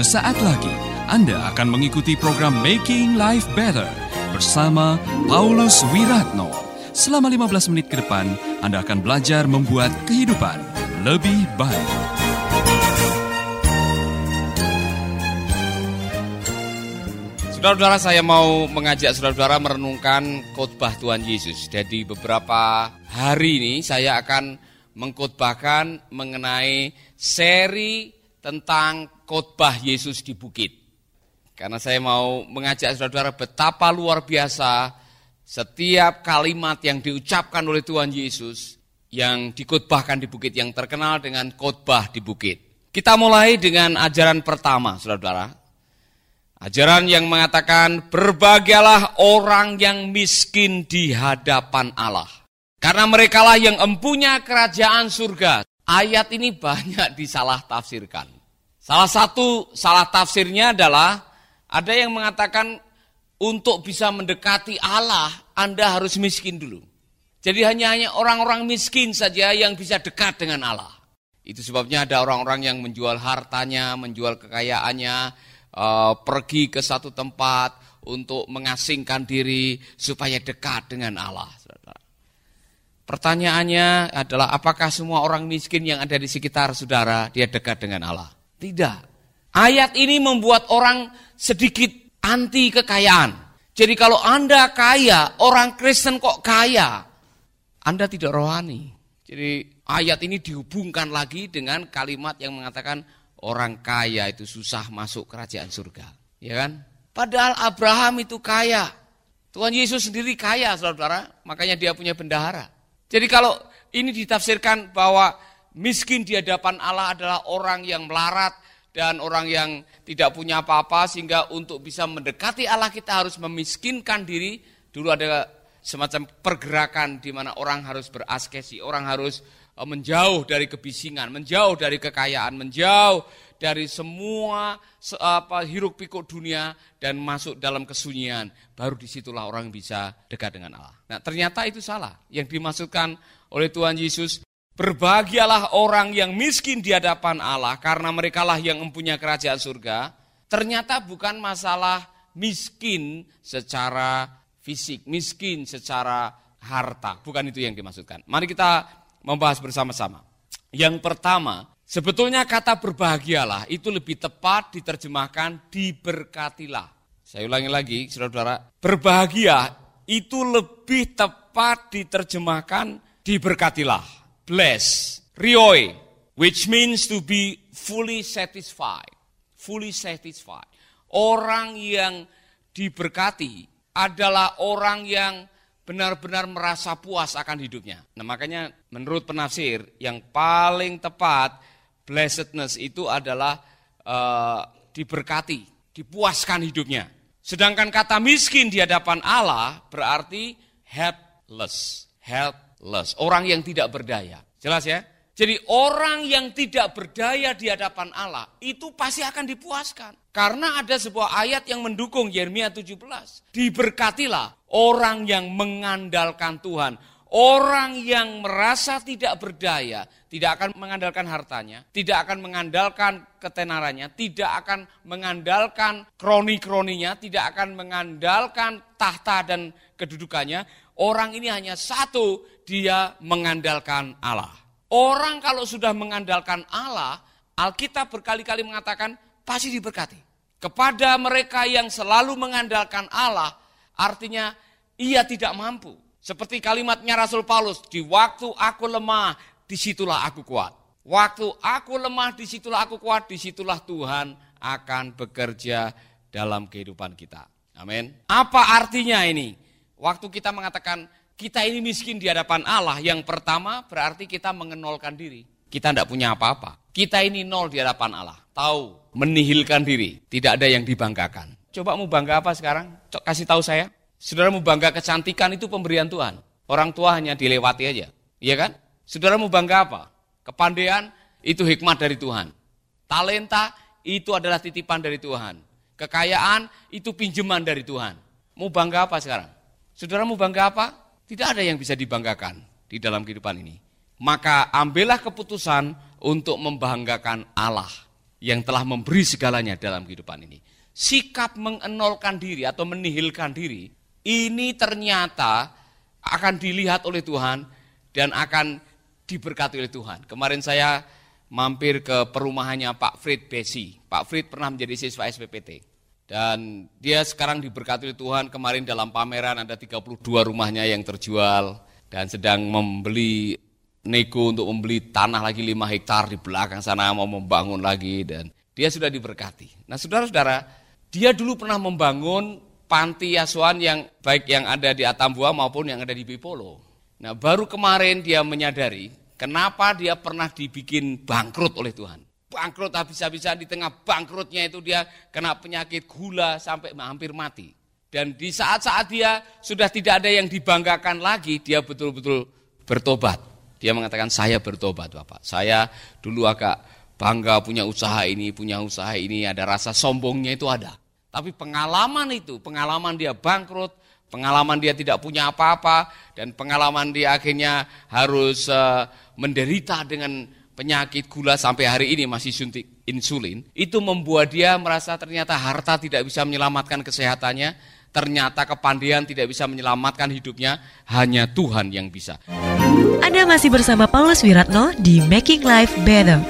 Sesaat lagi Anda akan mengikuti program Making Life Better bersama Paulus Wiratno. Selama 15 menit ke depan, Anda akan belajar membuat kehidupan lebih baik. Saudara-saudara saya mau mengajak saudara-saudara merenungkan khotbah Tuhan Yesus. Jadi beberapa hari ini saya akan mengkhotbahkan mengenai seri tentang khotbah Yesus di bukit. Karena saya mau mengajak saudara-saudara betapa luar biasa setiap kalimat yang diucapkan oleh Tuhan Yesus yang dikhotbahkan di bukit yang terkenal dengan khotbah di bukit. Kita mulai dengan ajaran pertama, saudara-saudara. Ajaran yang mengatakan berbahagialah orang yang miskin di hadapan Allah. Karena merekalah yang empunya kerajaan surga. Ayat ini banyak disalah tafsirkan. Salah satu salah tafsirnya adalah ada yang mengatakan untuk bisa mendekati Allah Anda harus miskin dulu. Jadi hanya hanya orang-orang miskin saja yang bisa dekat dengan Allah. Itu sebabnya ada orang-orang yang menjual hartanya, menjual kekayaannya, uh, pergi ke satu tempat untuk mengasingkan diri supaya dekat dengan Allah. Pertanyaannya adalah apakah semua orang miskin yang ada di sekitar saudara dia dekat dengan Allah? Tidak. Ayat ini membuat orang sedikit anti kekayaan. Jadi kalau Anda kaya, orang Kristen kok kaya, Anda tidak rohani. Jadi ayat ini dihubungkan lagi dengan kalimat yang mengatakan orang kaya itu susah masuk kerajaan surga. Ya kan? Padahal Abraham itu kaya. Tuhan Yesus sendiri kaya, saudara-saudara. Makanya dia punya bendahara. Jadi kalau ini ditafsirkan bahwa miskin di hadapan Allah adalah orang yang melarat dan orang yang tidak punya apa-apa sehingga untuk bisa mendekati Allah kita harus memiskinkan diri. Dulu ada semacam pergerakan di mana orang harus beraskesi, orang harus Eh, menjauh dari kebisingan, menjauh dari kekayaan, menjauh dari semua apa hiruk pikuk dunia dan masuk dalam kesunyian. Baru di situlah orang bisa dekat dengan Allah. Nah ternyata itu salah. Yang dimaksudkan oleh Tuhan Yesus, berbahagialah orang yang miskin di hadapan Allah karena merekalah yang mempunyai kerajaan surga. Ternyata bukan masalah miskin secara fisik, miskin secara harta. Bukan itu yang dimaksudkan. Mari kita membahas bersama-sama. Yang pertama, sebetulnya kata berbahagialah itu lebih tepat diterjemahkan diberkatilah. Saya ulangi lagi, saudara-saudara, berbahagia itu lebih tepat diterjemahkan diberkatilah. Bless, rioi, which means to be fully satisfied. Fully satisfied. Orang yang diberkati adalah orang yang benar-benar merasa puas akan hidupnya. Nah makanya menurut penafsir yang paling tepat blessedness itu adalah uh, diberkati, dipuaskan hidupnya. Sedangkan kata miskin di hadapan Allah berarti helpless, helpless, orang yang tidak berdaya. Jelas ya? Jadi orang yang tidak berdaya di hadapan Allah itu pasti akan dipuaskan. Karena ada sebuah ayat yang mendukung Yeremia 17. Diberkatilah orang yang mengandalkan Tuhan. Orang yang merasa tidak berdaya, tidak akan mengandalkan hartanya, tidak akan mengandalkan ketenarannya, tidak akan mengandalkan kroni-kroninya, tidak akan mengandalkan tahta dan kedudukannya. Orang ini hanya satu, dia mengandalkan Allah. Orang kalau sudah mengandalkan Allah, Alkitab berkali-kali mengatakan pasti diberkati. Kepada mereka yang selalu mengandalkan Allah, artinya ia tidak mampu. Seperti kalimatnya Rasul Paulus, di waktu aku lemah, di situlah aku kuat. Waktu aku lemah, di situlah aku kuat, di situlah Tuhan akan bekerja dalam kehidupan kita. Amin. Apa artinya ini? Waktu kita mengatakan kita ini miskin di hadapan Allah, yang pertama berarti kita mengenolkan diri. Kita tidak punya apa-apa. Kita ini nol di hadapan Allah. Tahu, menihilkan diri. Tidak ada yang dibanggakan. Coba mau bangga apa sekarang? Cok kasih tahu saya. Saudara mau bangga kecantikan itu pemberian Tuhan. Orang tua hanya dilewati aja. Iya kan? Saudara mau bangga apa? Kepandaian itu hikmat dari Tuhan. Talenta itu adalah titipan dari Tuhan. Kekayaan itu pinjaman dari Tuhan. Mau bangga apa sekarang? Saudara mau bangga apa? Tidak ada yang bisa dibanggakan di dalam kehidupan ini. Maka ambillah keputusan untuk membanggakan Allah. yang telah memberi segalanya dalam kehidupan ini. Sikap mengenolkan diri atau menihilkan diri ini ternyata akan dilihat oleh Tuhan dan akan diberkati oleh Tuhan. Kemarin saya mampir ke perumahannya Pak Fred Besi. Pak Fred pernah menjadi siswa SPPT. Dan dia sekarang diberkati oleh Tuhan, kemarin dalam pameran ada 32 rumahnya yang terjual dan sedang membeli nego untuk membeli tanah lagi 5 hektar di belakang sana mau membangun lagi dan dia sudah diberkati. Nah saudara-saudara, dia dulu pernah membangun panti asuhan yang baik yang ada di Atambua maupun yang ada di Bipolo. Nah baru kemarin dia menyadari kenapa dia pernah dibikin bangkrut oleh Tuhan bangkrut habis-habisan di tengah bangkrutnya itu dia kena penyakit gula sampai hampir mati. Dan di saat-saat dia sudah tidak ada yang dibanggakan lagi, dia betul-betul bertobat. Dia mengatakan, saya bertobat Bapak. Saya dulu agak bangga punya usaha ini, punya usaha ini, ada rasa sombongnya itu ada. Tapi pengalaman itu, pengalaman dia bangkrut, pengalaman dia tidak punya apa-apa, dan pengalaman dia akhirnya harus uh, menderita dengan penyakit gula sampai hari ini masih suntik insulin, itu membuat dia merasa ternyata harta tidak bisa menyelamatkan kesehatannya, ternyata kepandaian tidak bisa menyelamatkan hidupnya, hanya Tuhan yang bisa. Anda masih bersama Paulus Wiratno di Making Life Better.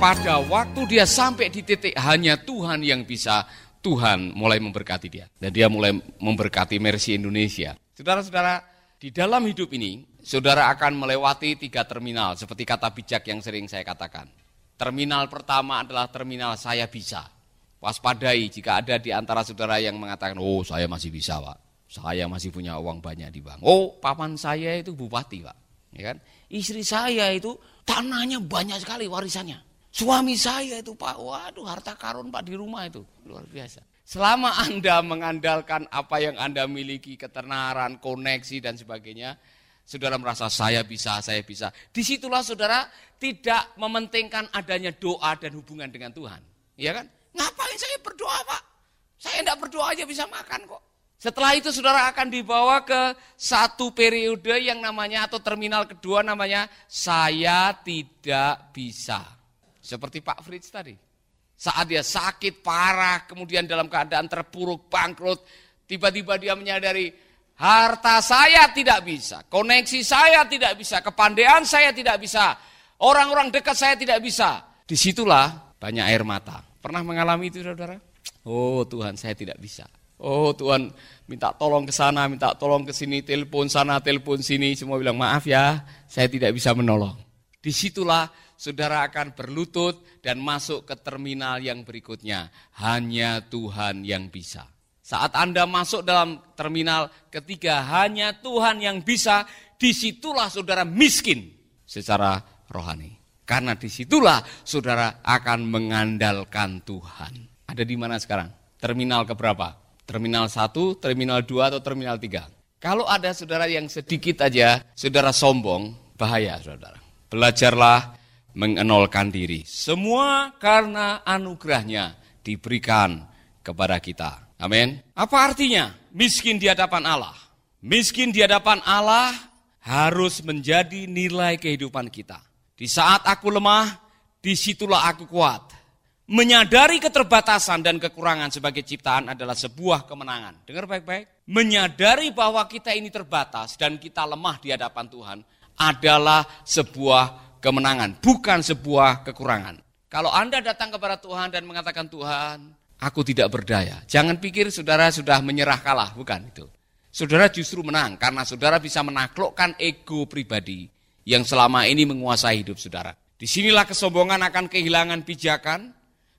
Pada waktu dia sampai di titik hanya Tuhan yang bisa, Tuhan mulai memberkati dia. Dan dia mulai memberkati Mercy Indonesia. Saudara-saudara, di dalam hidup ini, saudara akan melewati tiga terminal, seperti kata bijak yang sering saya katakan. Terminal pertama adalah terminal saya bisa. Waspadai jika ada di antara saudara yang mengatakan, oh saya masih bisa pak, saya masih punya uang banyak di bank. Oh paman saya itu bupati pak, ya kan? Istri saya itu tanahnya banyak sekali warisannya. Suami saya itu pak, waduh harta karun pak di rumah itu, luar biasa. Selama Anda mengandalkan apa yang Anda miliki, ketenaran, koneksi dan sebagainya, saudara merasa saya bisa, saya bisa. Di situlah saudara tidak mementingkan adanya doa dan hubungan dengan Tuhan. Ya kan? Ngapain saya berdoa pak? Saya tidak berdoa aja bisa makan kok. Setelah itu saudara akan dibawa ke satu periode yang namanya atau terminal kedua namanya saya tidak bisa. Seperti Pak Fritz tadi. Saat dia sakit parah, kemudian dalam keadaan terpuruk, bangkrut, tiba-tiba dia menyadari harta saya tidak bisa, koneksi saya tidak bisa, kepandaian saya tidak bisa, orang-orang dekat saya tidak bisa. Di situlah banyak air mata. Pernah mengalami itu saudara? Oh Tuhan saya tidak bisa. Oh Tuhan minta tolong ke sana, minta tolong ke sini, telepon sana, telepon sini. Semua bilang maaf ya, saya tidak bisa menolong. Di situlah saudara akan berlutut dan masuk ke terminal yang berikutnya. Hanya Tuhan yang bisa. Saat Anda masuk dalam terminal ketiga, hanya Tuhan yang bisa, di situlah saudara miskin secara rohani. Karena di situlah saudara akan mengandalkan Tuhan. Ada di mana sekarang? Terminal keberapa? Terminal satu, terminal dua, atau terminal tiga? Kalau ada saudara yang sedikit aja, saudara sombong, bahaya saudara. Belajarlah mengenolkan diri. Semua karena anugerahnya diberikan kepada kita. Amin. Apa artinya miskin di hadapan Allah? Miskin di hadapan Allah harus menjadi nilai kehidupan kita. Di saat aku lemah, di situlah aku kuat. Menyadari keterbatasan dan kekurangan sebagai ciptaan adalah sebuah kemenangan. Dengar baik-baik. Menyadari bahwa kita ini terbatas dan kita lemah di hadapan Tuhan adalah sebuah kemenangan, bukan sebuah kekurangan. Kalau Anda datang kepada Tuhan dan mengatakan Tuhan, aku tidak berdaya. Jangan pikir saudara sudah menyerah kalah, bukan itu. Saudara justru menang karena saudara bisa menaklukkan ego pribadi yang selama ini menguasai hidup saudara. Di sinilah kesombongan akan kehilangan pijakan.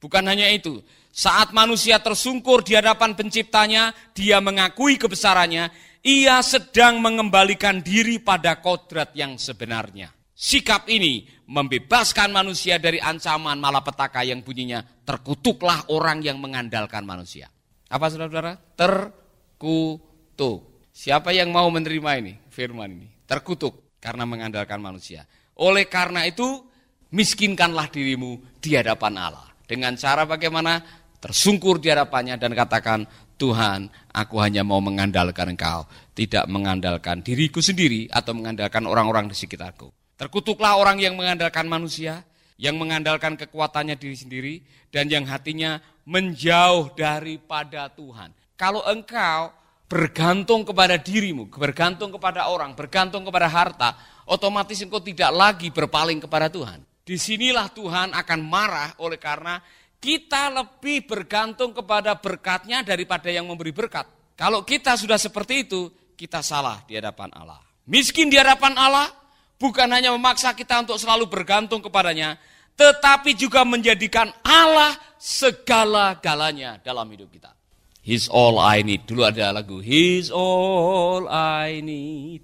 Bukan hanya itu, saat manusia tersungkur di hadapan penciptanya, dia mengakui kebesarannya, ia sedang mengembalikan diri pada kodrat yang sebenarnya. Sikap ini membebaskan manusia dari ancaman malapetaka yang bunyinya terkutuklah orang yang mengandalkan manusia. Apa saudara-saudara? Terkutuk. Siapa yang mau menerima ini? Firman ini. Terkutuk karena mengandalkan manusia. Oleh karena itu, miskinkanlah dirimu di hadapan Allah. Dengan cara bagaimana? Tersungkur di hadapannya dan katakan, Tuhan, aku hanya mau mengandalkan Engkau, tidak mengandalkan diriku sendiri atau mengandalkan orang-orang di sekitarku. Terkutuklah orang yang mengandalkan manusia, yang mengandalkan kekuatannya diri sendiri, dan yang hatinya menjauh daripada Tuhan. Kalau engkau bergantung kepada dirimu, bergantung kepada orang, bergantung kepada harta, otomatis engkau tidak lagi berpaling kepada Tuhan. Di sinilah Tuhan akan marah oleh karena kita lebih bergantung kepada berkatnya daripada yang memberi berkat. Kalau kita sudah seperti itu, kita salah di hadapan Allah. Miskin di hadapan Allah bukan hanya memaksa kita untuk selalu bergantung kepadanya, tetapi juga menjadikan Allah segala-galanya dalam hidup kita. He's all I need. Dulu ada lagu He's all I need.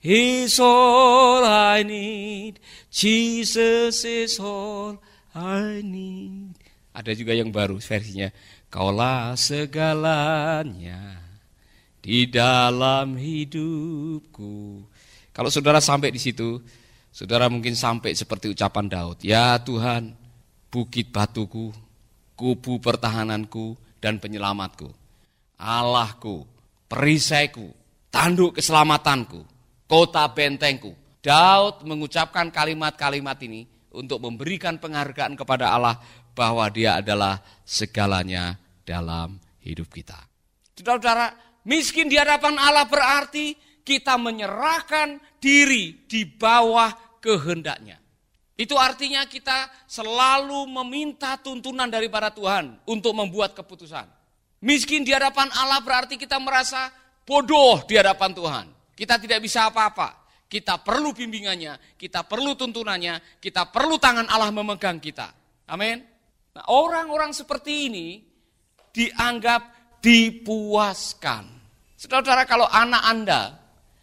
He's all I need. Jesus is all I need. Ada juga yang baru versinya. Kaulah segalanya di dalam hidupku. Kalau saudara sampai di situ, saudara mungkin sampai seperti ucapan Daud. Ya Tuhan, bukit batuku, kubu pertahananku, dan penyelamatku. Allahku, perisaiku, tanduk keselamatanku, kota bentengku. Daud mengucapkan kalimat-kalimat ini untuk memberikan penghargaan kepada Allah bahwa dia adalah segalanya dalam hidup kita. Saudara-saudara, miskin di hadapan Allah berarti kita menyerahkan diri di bawah kehendaknya. Itu artinya kita selalu meminta tuntunan daripada Tuhan untuk membuat keputusan. Miskin di hadapan Allah berarti kita merasa bodoh di hadapan Tuhan. Kita tidak bisa apa-apa. Kita perlu bimbingannya, kita perlu tuntunannya, kita perlu tangan Allah memegang kita. Amin. Nah, orang-orang seperti ini dianggap dipuaskan. Saudara-saudara, kalau anak Anda,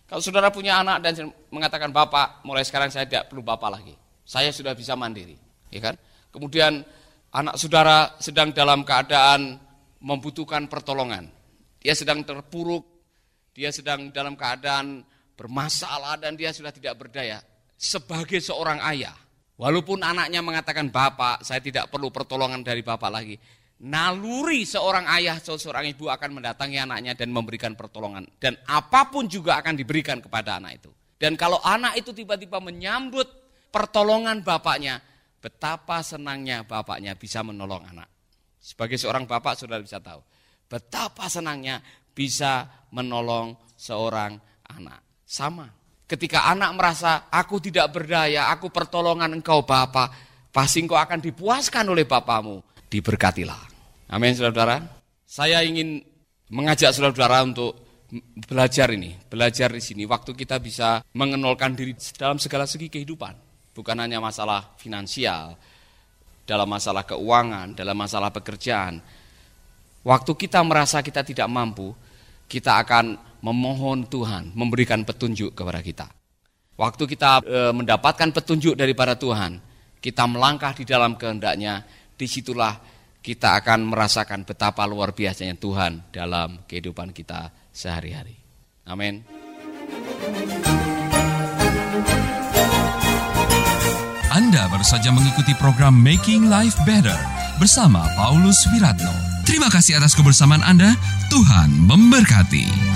kalau saudara punya anak dan mengatakan, Bapak, mulai sekarang saya tidak perlu Bapak lagi. Saya sudah bisa mandiri. Ya kan? Kemudian anak saudara sedang dalam keadaan membutuhkan pertolongan. Dia sedang terpuruk, dia sedang dalam keadaan bermasalah dan dia sudah tidak berdaya. Sebagai seorang ayah, Walaupun anaknya mengatakan, Bapak, saya tidak perlu pertolongan dari Bapak lagi. Naluri seorang ayah atau seorang ibu akan mendatangi anaknya dan memberikan pertolongan. Dan apa pun juga akan diberikan kepada anak itu. Dan kalau anak itu tiba-tiba menyambut pertolongan bapaknya, betapa senangnya bapaknya bisa menolong anak. Sebagai seorang bapak sudah bisa tahu. Betapa senangnya bisa menolong seorang anak. Sama Ketika anak merasa aku tidak berdaya, aku pertolongan engkau Bapa, pasti engkau akan dipuaskan oleh Bapamu. Diberkatilah. Amin saudara-saudara. Saya ingin mengajak saudara-saudara untuk belajar ini, belajar di sini. Waktu kita bisa mengenolkan diri dalam segala segi kehidupan. Bukan hanya masalah finansial, dalam masalah keuangan, dalam masalah pekerjaan. Waktu kita merasa kita tidak mampu, kita akan memohon Tuhan memberikan petunjuk kepada kita. Waktu kita e, mendapatkan petunjuk daripada Tuhan, kita melangkah di dalam kehendaknya, di situlah kita akan merasakan betapa luar biasanya Tuhan dalam kehidupan kita sehari-hari. Amin. Anda baru saja mengikuti program Making Life Better bersama Paulus Wiratno. Terima kasih atas kebersamaan Anda. Tuhan memberkati.